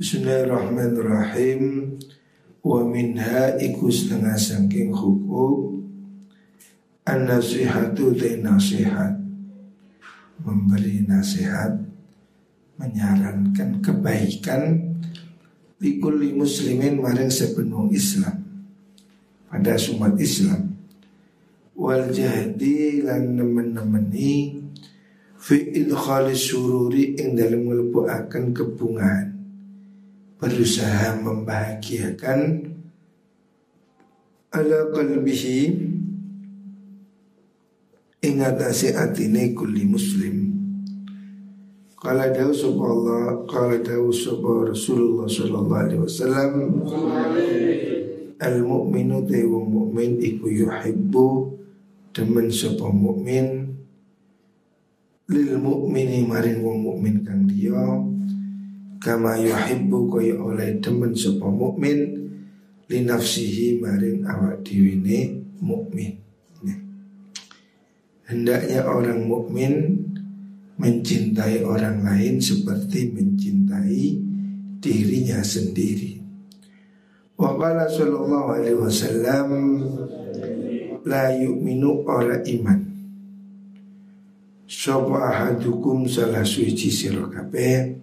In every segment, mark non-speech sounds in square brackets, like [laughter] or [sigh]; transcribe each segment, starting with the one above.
Bismillahirrahmanirrahim. Wa minha iku setengah sangking hukuk. An-nasihatu de nasihat Memberi nasihat. Menyarankan kebaikan. Likulli muslimin maring sepenuh Islam. Pada sumat Islam. Wal jahdi lan nemen-nemeni. Fi idkhalis sururi ing dalam akan kebungaan berusaha membahagiakan ala qalbihi ingatasi atine kulli muslim. Kala dawu sapa Allah, kala dawu sapa Rasulullah sallallahu alaihi wasallam. Al mukminu te wong mukmin iku yuhibbu demen sapa mukmin. Lil mukmini maring wong mukmin kang dia kama yuhibbu kaya oleh temen sapa mukmin li nafsihi maring awak diwine mukmin. Hendaknya orang mukmin mencintai orang lain seperti mencintai dirinya sendiri. Wa qala sallallahu alaihi wasallam la yu'minu ora iman. Sapa ahadukum salah suci sira kabeh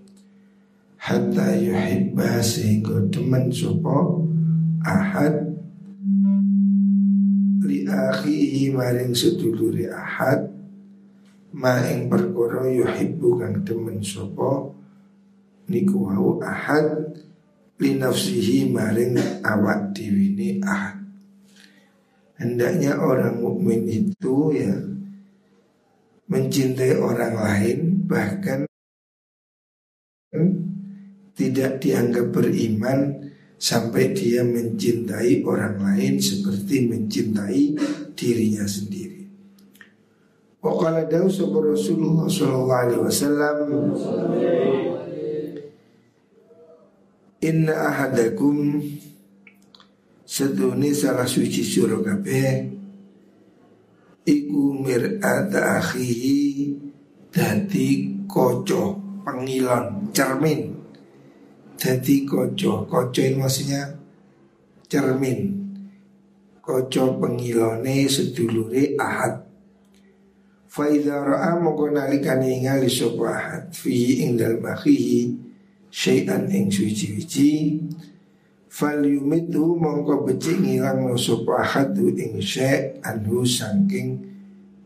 hatta yuhibba sehingga teman sopo ahad. Li akhihi maring seduluri ahad. Ma ing perkara yuhibbu kang temen sopo niku wau ahad. Li nafsihi maring awak diwini ahad. Hendaknya orang mukmin itu ya mencintai orang lain bahkan tidak dianggap beriman sampai dia mencintai orang lain seperti mencintai dirinya sendiri. Waqala dawu Rasulullah sallallahu alaihi wasallam Inna ahadakum Seduni salah suci surah kabeh Iku mir'ata akhihi Dadi koco Pengilon Cermin jadi koco Koco ini maksudnya cermin. Koco pengilone sedulure ahad. Faidha ra'a moko nalikani ingali sopa ahad. Fihi ing dalem akhihi Syai'an ing suci-wici Fal mongko becik ngilang no ahadu ing syai' anhu sangking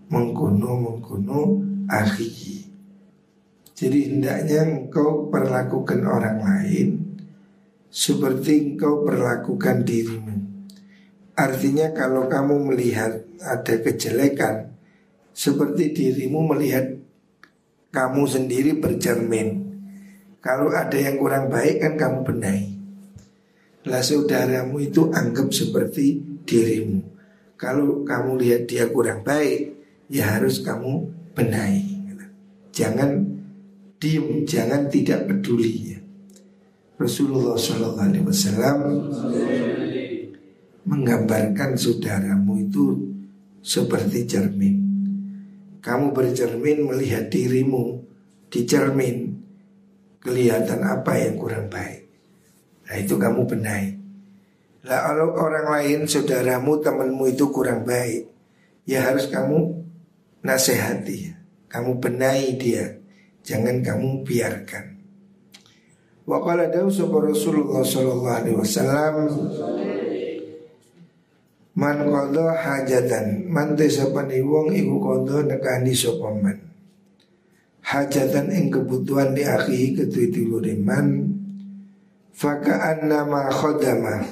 Mengkono mengkono akhihi jadi hendaknya engkau perlakukan orang lain seperti engkau perlakukan dirimu. Artinya kalau kamu melihat ada kejelekan seperti dirimu melihat kamu sendiri bercermin. Kalau ada yang kurang baik kan kamu benahi. Lah saudaramu itu anggap seperti dirimu. Kalau kamu lihat dia kurang baik, ya harus kamu benahi. Jangan diem jangan tidak peduli ya. Rasulullah Shallallahu Alaihi Wasallam menggambarkan saudaramu itu seperti cermin. Kamu bercermin melihat dirimu di cermin kelihatan apa yang kurang baik. Nah itu kamu benahi. Lah kalau orang lain saudaramu temanmu itu kurang baik, ya harus kamu nasihati, kamu benahi dia Jangan kamu biarkan. Wa qala dawu Rasulullah sallallahu alaihi wasallam Man qadha hajatan man desapani wong iku qadha nekani sapa man? Hajatan ing kebutuhan di akhihi kedue man faka annama khodama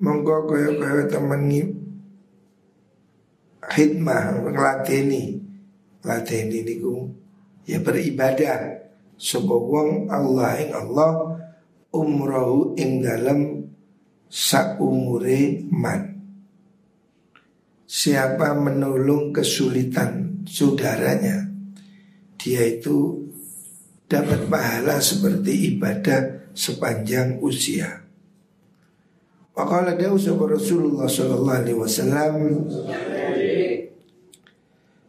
monggo kaya-kaya temen hikmah nglateni lateni niku ya beribadah. Sebuah wong Allah ing Allah umrohu ing dalam saumure man. Siapa menolong kesulitan saudaranya Dia itu dapat pahala seperti ibadah sepanjang usia. Waqala dawu Rasulullah sallallahu alaihi wasallam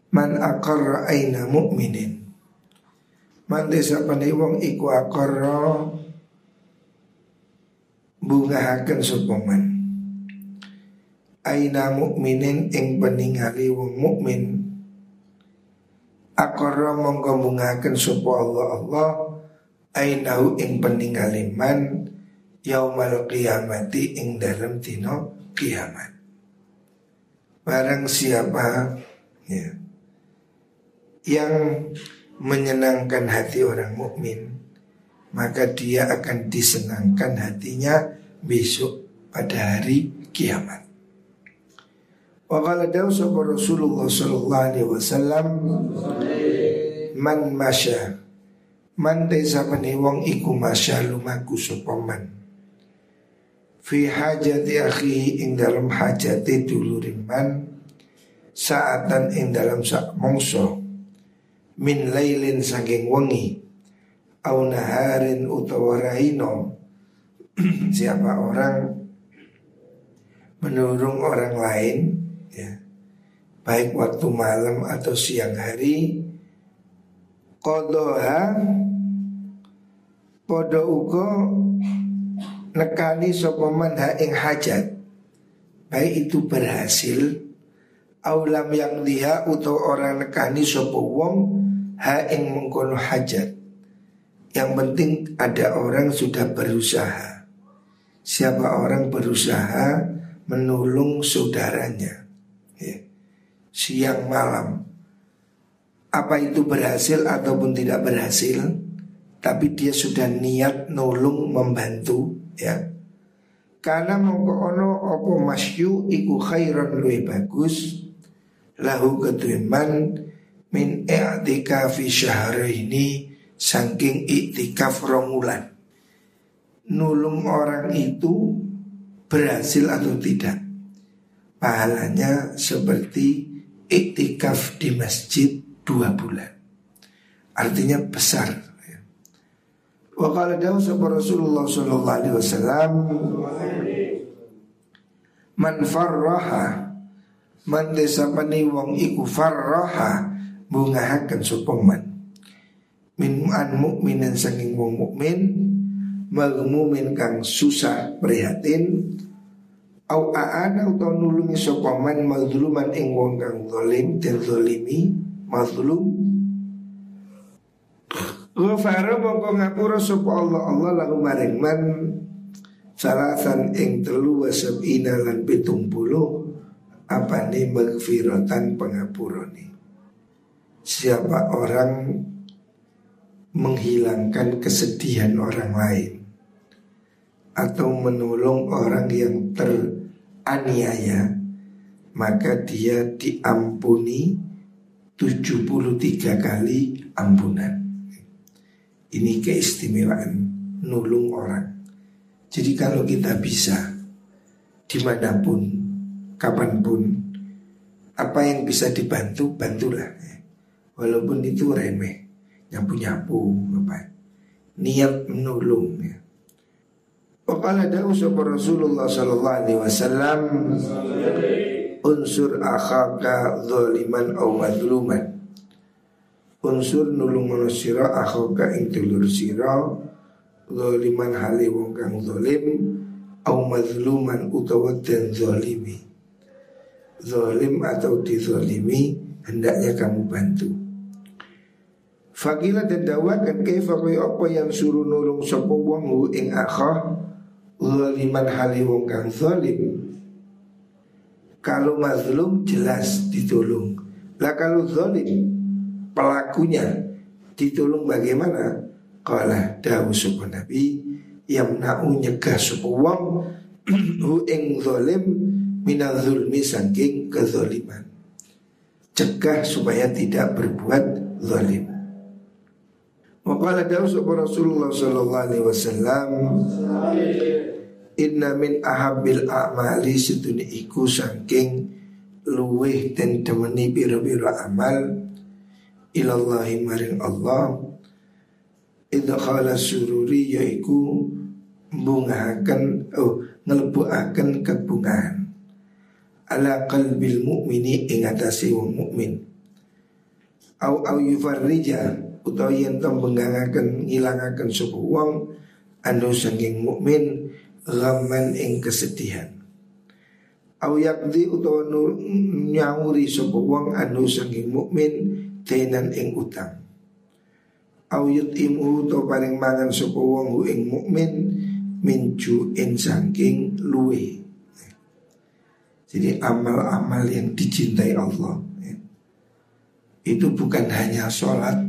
Man aqarra aina mu'minin Man desa pandai wong iku akara bungahaken sopoman aina mukminin ing peningali wong mukmin. Akara mongko bungahaken sapa Allah Allah ainahu ing peningali man yaumal qiyamati ing dalam dino kiamat. Barang siapa ya yang menyenangkan hati orang mukmin maka dia akan disenangkan hatinya besok pada hari kiamat. Wa qala sapa Rasulullah sallallahu alaihi wasallam man masya man desa wong iku masya lumaku sapa man fi hajati akhi ing dalam hajati duluring man saatan ing dalam sak mongso min lailin saking wengi. Au naharin utawa raino [clears throat] siapa orang menurung orang lain ya baik waktu malam atau siang hari kodoha podo ugo nekani sopaman ha ing hajat. Baik itu berhasil aulam yang dia atau orang nekani sopo wong ha ing mengkono hajat yang penting ada orang sudah berusaha. Siapa orang berusaha menolong saudaranya ya. Siang malam Apa itu berhasil ataupun tidak berhasil Tapi dia sudah niat nolong membantu ya Karena mongko ono opo masyu iku khairan luwih bagus lahu ketuiman min fi syahraini Saking iktikaf romulan Nulung orang itu berhasil atau tidak? Pahalanya seperti iktikaf di masjid dua bulan. Artinya besar. Wa qala dawu Rasulullah sallallahu alaihi wasallam Man farraha Man desa wong iku farraha bungahaken sapa min an mukminin saking wong mukmin magmumin kang susah prihatin. Au aana utawa nulungi sapa man mazluman ing wong kang zalim dan zalimi mazlum. Ghafara mongko ngapura sapa Allah. Allah lalu maring man salasan ing telu wasabina lan pitung puluh apa nih magfiratan pengapuroni Siapa orang menghilangkan kesedihan orang lain atau menolong orang yang teraniaya maka dia diampuni 73 kali ampunan. Ini keistimewaan nulung orang. Jadi kalau kita bisa di mana pun, kapan pun, apa yang bisa dibantu, bantulah. Walaupun itu remeh nyapu-nyapu apa niat menolong ya. Wakala dawu sapa Rasulullah sallallahu alaihi wasallam unsur akhaka zaliman aw madluman. Unsur nulung manusia akhaka ing dulur sira zaliman hali wong kang zalim au mazluman utawa den zalimi. Zalim atau dizalimi hendaknya kamu bantu Fakila dan dawakan kaifa kaya apa yang suruh nulung sapa wong ing akhah zaliman hali wong kang zalim. Kalau mazlum jelas ditolong. Lah kalau zalim pelakunya ditolong bagaimana? Kala dawu sapa Nabi yang nau nyegah sapa wong [clears throat] hu ing zalim minal zulmi saking kezaliman. Cegah supaya tidak berbuat zalim. Waqala dawu Rasulullah sallallahu alaihi wasallam Inna min ahabil a'mali seduni iku saking luweh dan temani bira-bira amal ilallahi maring Allah idkhala sururi yaiku bungahaken oh ngelebuaken kebungahan ala qalbil mu'mini ing atase wong mukmin au au yufarrija utawa yen to benggangaken ngilangaken sapa wong anu saking mukmin ghamman ing kesedihan. Au yakdi utawa nyawuri sapa wong anu saking mukmin tenan ing utang. Au yutimu to paring mangan sapa wong ing mukmin minju in saking luwe. Jadi amal-amal yang dicintai Allah. Itu bukan hanya sholat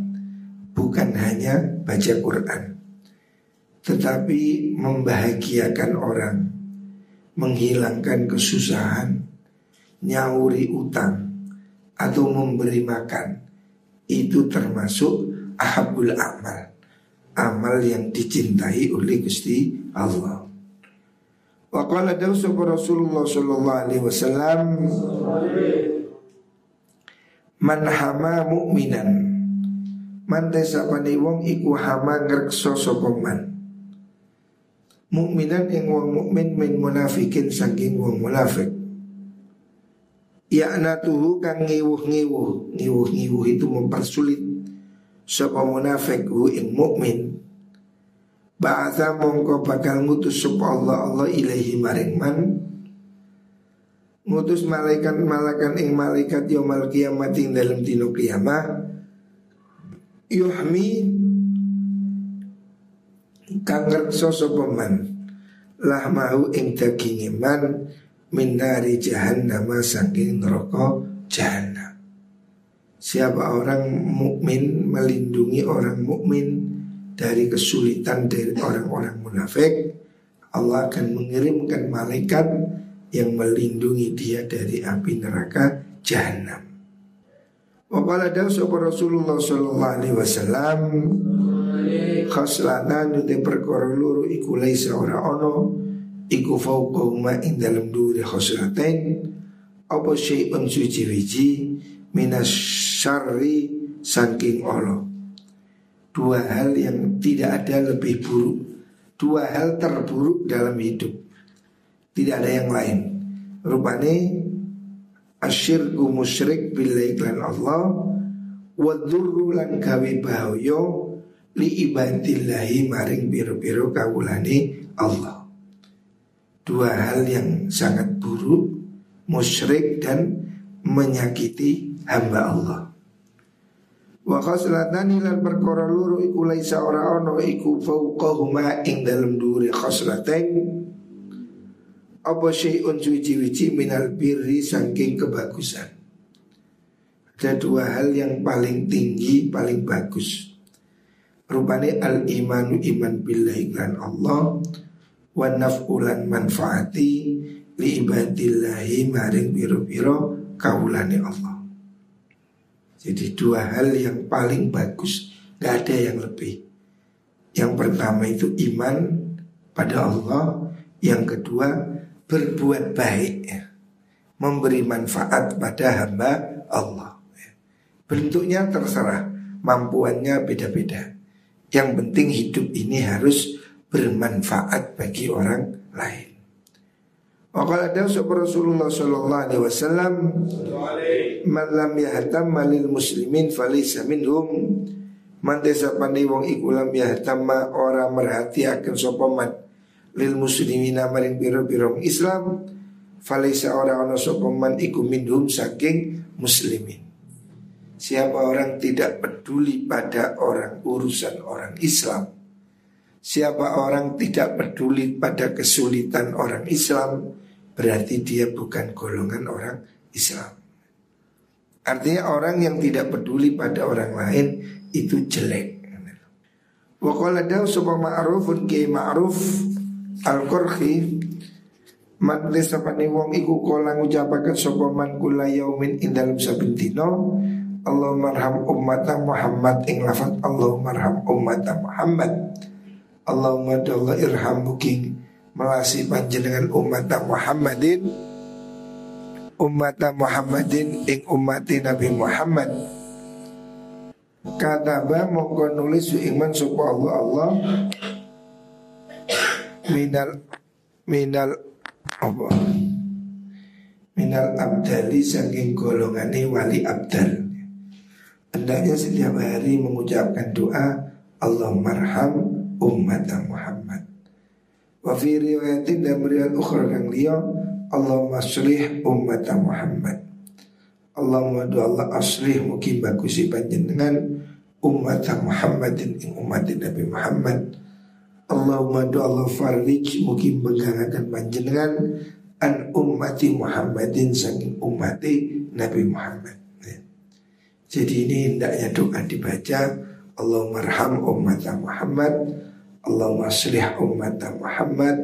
bukan hanya baca Quran tetapi membahagiakan orang menghilangkan kesusahan, nyauri utang, atau memberi makan. Itu termasuk ahabul amal. Amal yang dicintai oleh Gusti Allah. Wa qala Rasulullah sallallahu alaihi wasallam Man hama mu'minan Man desa wong iku hama ngrekso sapa man. Mukminan yang wong mukmin min munafikin saking wong munafik. Tuhu kang ngiwuh-ngiwuh. Ngiwuh-ngiwuh itu mempersulit Sapa munafik hu ing mukmin. Ba'atha mongko bakal ngutus sapa Allah Allah ilaihi maring man. Ngutus malaikat malakan ing malaikat yaumul kiamat ing dalam dino kiamah Yuhmi kang ngrekso sapa man lahmahu ing daginge man minari jahannam saking neraka jahannam Siapa orang mukmin melindungi orang mukmin dari kesulitan dari orang-orang munafik, Allah akan mengirimkan malaikat yang melindungi dia dari api neraka jahanam. Wa qala Rasulullah sallallahu alaihi wasallam khaslatan nuti perkara loro iku laisa ora ono iku fauqahuma ing dalam duri khaslatain apa syai'un suci wiji minas syarri saking Allah dua hal yang tidak ada lebih buruk dua hal terburuk dalam hidup. Tidak ada yang lain. Rupane asyirku musyrik billahi Allah wa lan gawe bahaya li ibadillahi maring biru-biru kawulani Allah. Dua hal yang sangat buruk, musyrik dan menyakiti hamba Allah. Wa khoslatani lan perkara luru iku laisa ora iku fauqahuma ing dalem duri khoslatain apa syai'un suci-wici minal birri saking kebagusan. Ada dua hal yang paling tinggi, paling bagus. Rupane al imanu iman billahi lan Allah wa naf'ulan manfaati li ibadillahi maring biro-biro kaulane Allah. Jadi dua hal yang paling bagus, gak ada yang lebih. Yang pertama itu iman pada Allah, yang kedua berbuat baik, ya. memberi manfaat pada hamba Allah. Bentuknya terserah, mampuannya beda-beda. Yang penting hidup ini harus bermanfaat bagi orang lain. Wakala ada Rasulullah Sallallahu Alaihi Wasallam Malam yahtam malil muslimin falisa minhum Mantesa pandai wong ikulam yahtam ma ora merhati akan sopaman Lil muslimin maring biro biro Islam Falisa ora ono sopaman iku minhum saking muslimin. Siapa orang tidak peduli pada orang urusan orang Islam. Siapa orang tidak peduli pada kesulitan orang Islam Berarti dia bukan golongan orang Islam. Artinya orang yang tidak peduli pada orang lain Itu jelek. Wa qala daw ma'rufun ki ma'ruf al-qurhi Man sapane wong iku kala ngucapaken sapa man kula yaumin ing dalem saben Allah marham umat Muhammad ing lafat Allah marham umat Muhammad. Allahumma Allah irham buking melasi panjenengan umat Muhammadin umat Muhammadin ing umat Nabi Muhammad. Kataba mongko nulis iman supaya Allah Allah minal minal apa minal abdali saking golongane wali abdal Hendaknya setiap hari mengucapkan doa Allah marham umat Muhammad Wa fi riwayatin dan riwayat ukhra kang liya Allahumma aslih umat Muhammad. Allahumma do Allah aslih mugi bagusi panjenengan umat Muhammadin umat Nabi Muhammad. Allahumma do Allah farij mugi begangaken panjenengan an ummati Muhammadin saking umati Nabi Muhammad. Ya. Jadi ini hendaknya doa dibaca Allahumma arham umat Muhammad Allahumma aslih umat Muhammad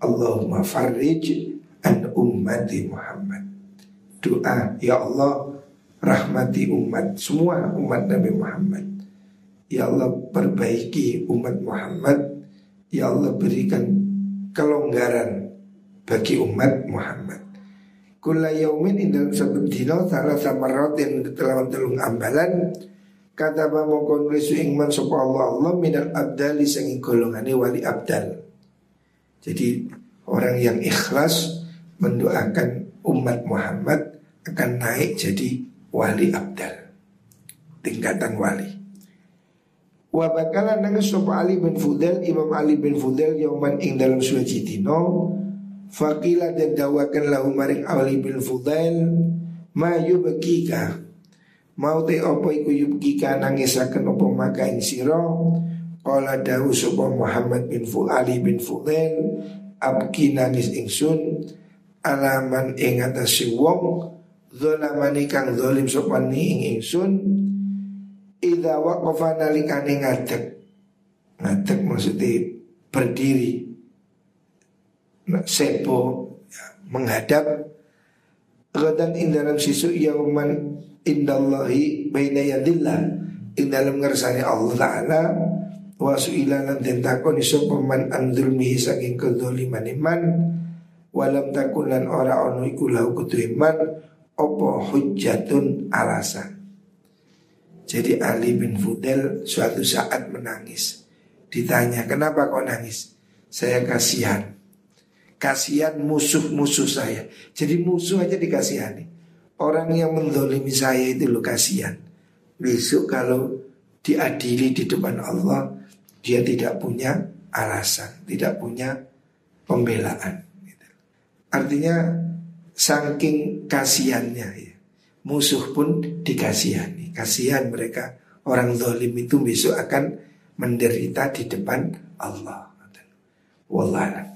Allahumma farij an ummati Muhammad. Doa, ya Allah rahmati umat semua umat Nabi Muhammad. Ya Allah perbaiki umat Muhammad. Ya Allah berikan kelonggaran bagi umat Muhammad. Kula yaumin indal saben dina salah samarat yang telah telung ambalan kata mongko nulis ing man sapa Allah Allah minal abdali sing golongane wali abdal. Jadi orang yang ikhlas mendoakan umat Muhammad akan naik jadi wali abdal tingkatan wali wa bakalan nang sapa Ali bin Fudail Imam Ali bin Fudail yauman ing dalam suci dino faqila dan dawakan lahu maring Ali bin Fudail ma yubkika? Mau te opo iku yubkika nangisaken opo maka ing sira? Qala dawu sapa Muhammad bin Fu Ali bin Fudail abki nangis ingsun alaman ing atase wong zalamani kang zalim sopani ing ingsun ida waqafa nalikane ngadeg. Ngadeg maksudnya berdiri. Sepo ya, menghadap. Gadan ing dalam sisu yauman indallahi baina yadillah. Ing dalam ngersani Allah Ta'ala wa su'ilanan dan takoni sapa man andulmihi saking kedzaliman iman. Walam takunan ora ono iku lahu iman opo hujjatun alasan. Jadi Ali bin Fudel suatu saat menangis. Ditanya, kenapa kau nangis? Saya kasihan. Kasihan musuh-musuh saya. Jadi musuh aja dikasihani. Orang yang mendolimi saya itu lo kasihan. Besok kalau diadili di depan Allah, dia tidak punya alasan, tidak punya pembelaan. Artinya saking kasihannya ya. Musuh pun dikasihani. Kasihan mereka orang zalim itu besok akan menderita di depan Allah. Wallah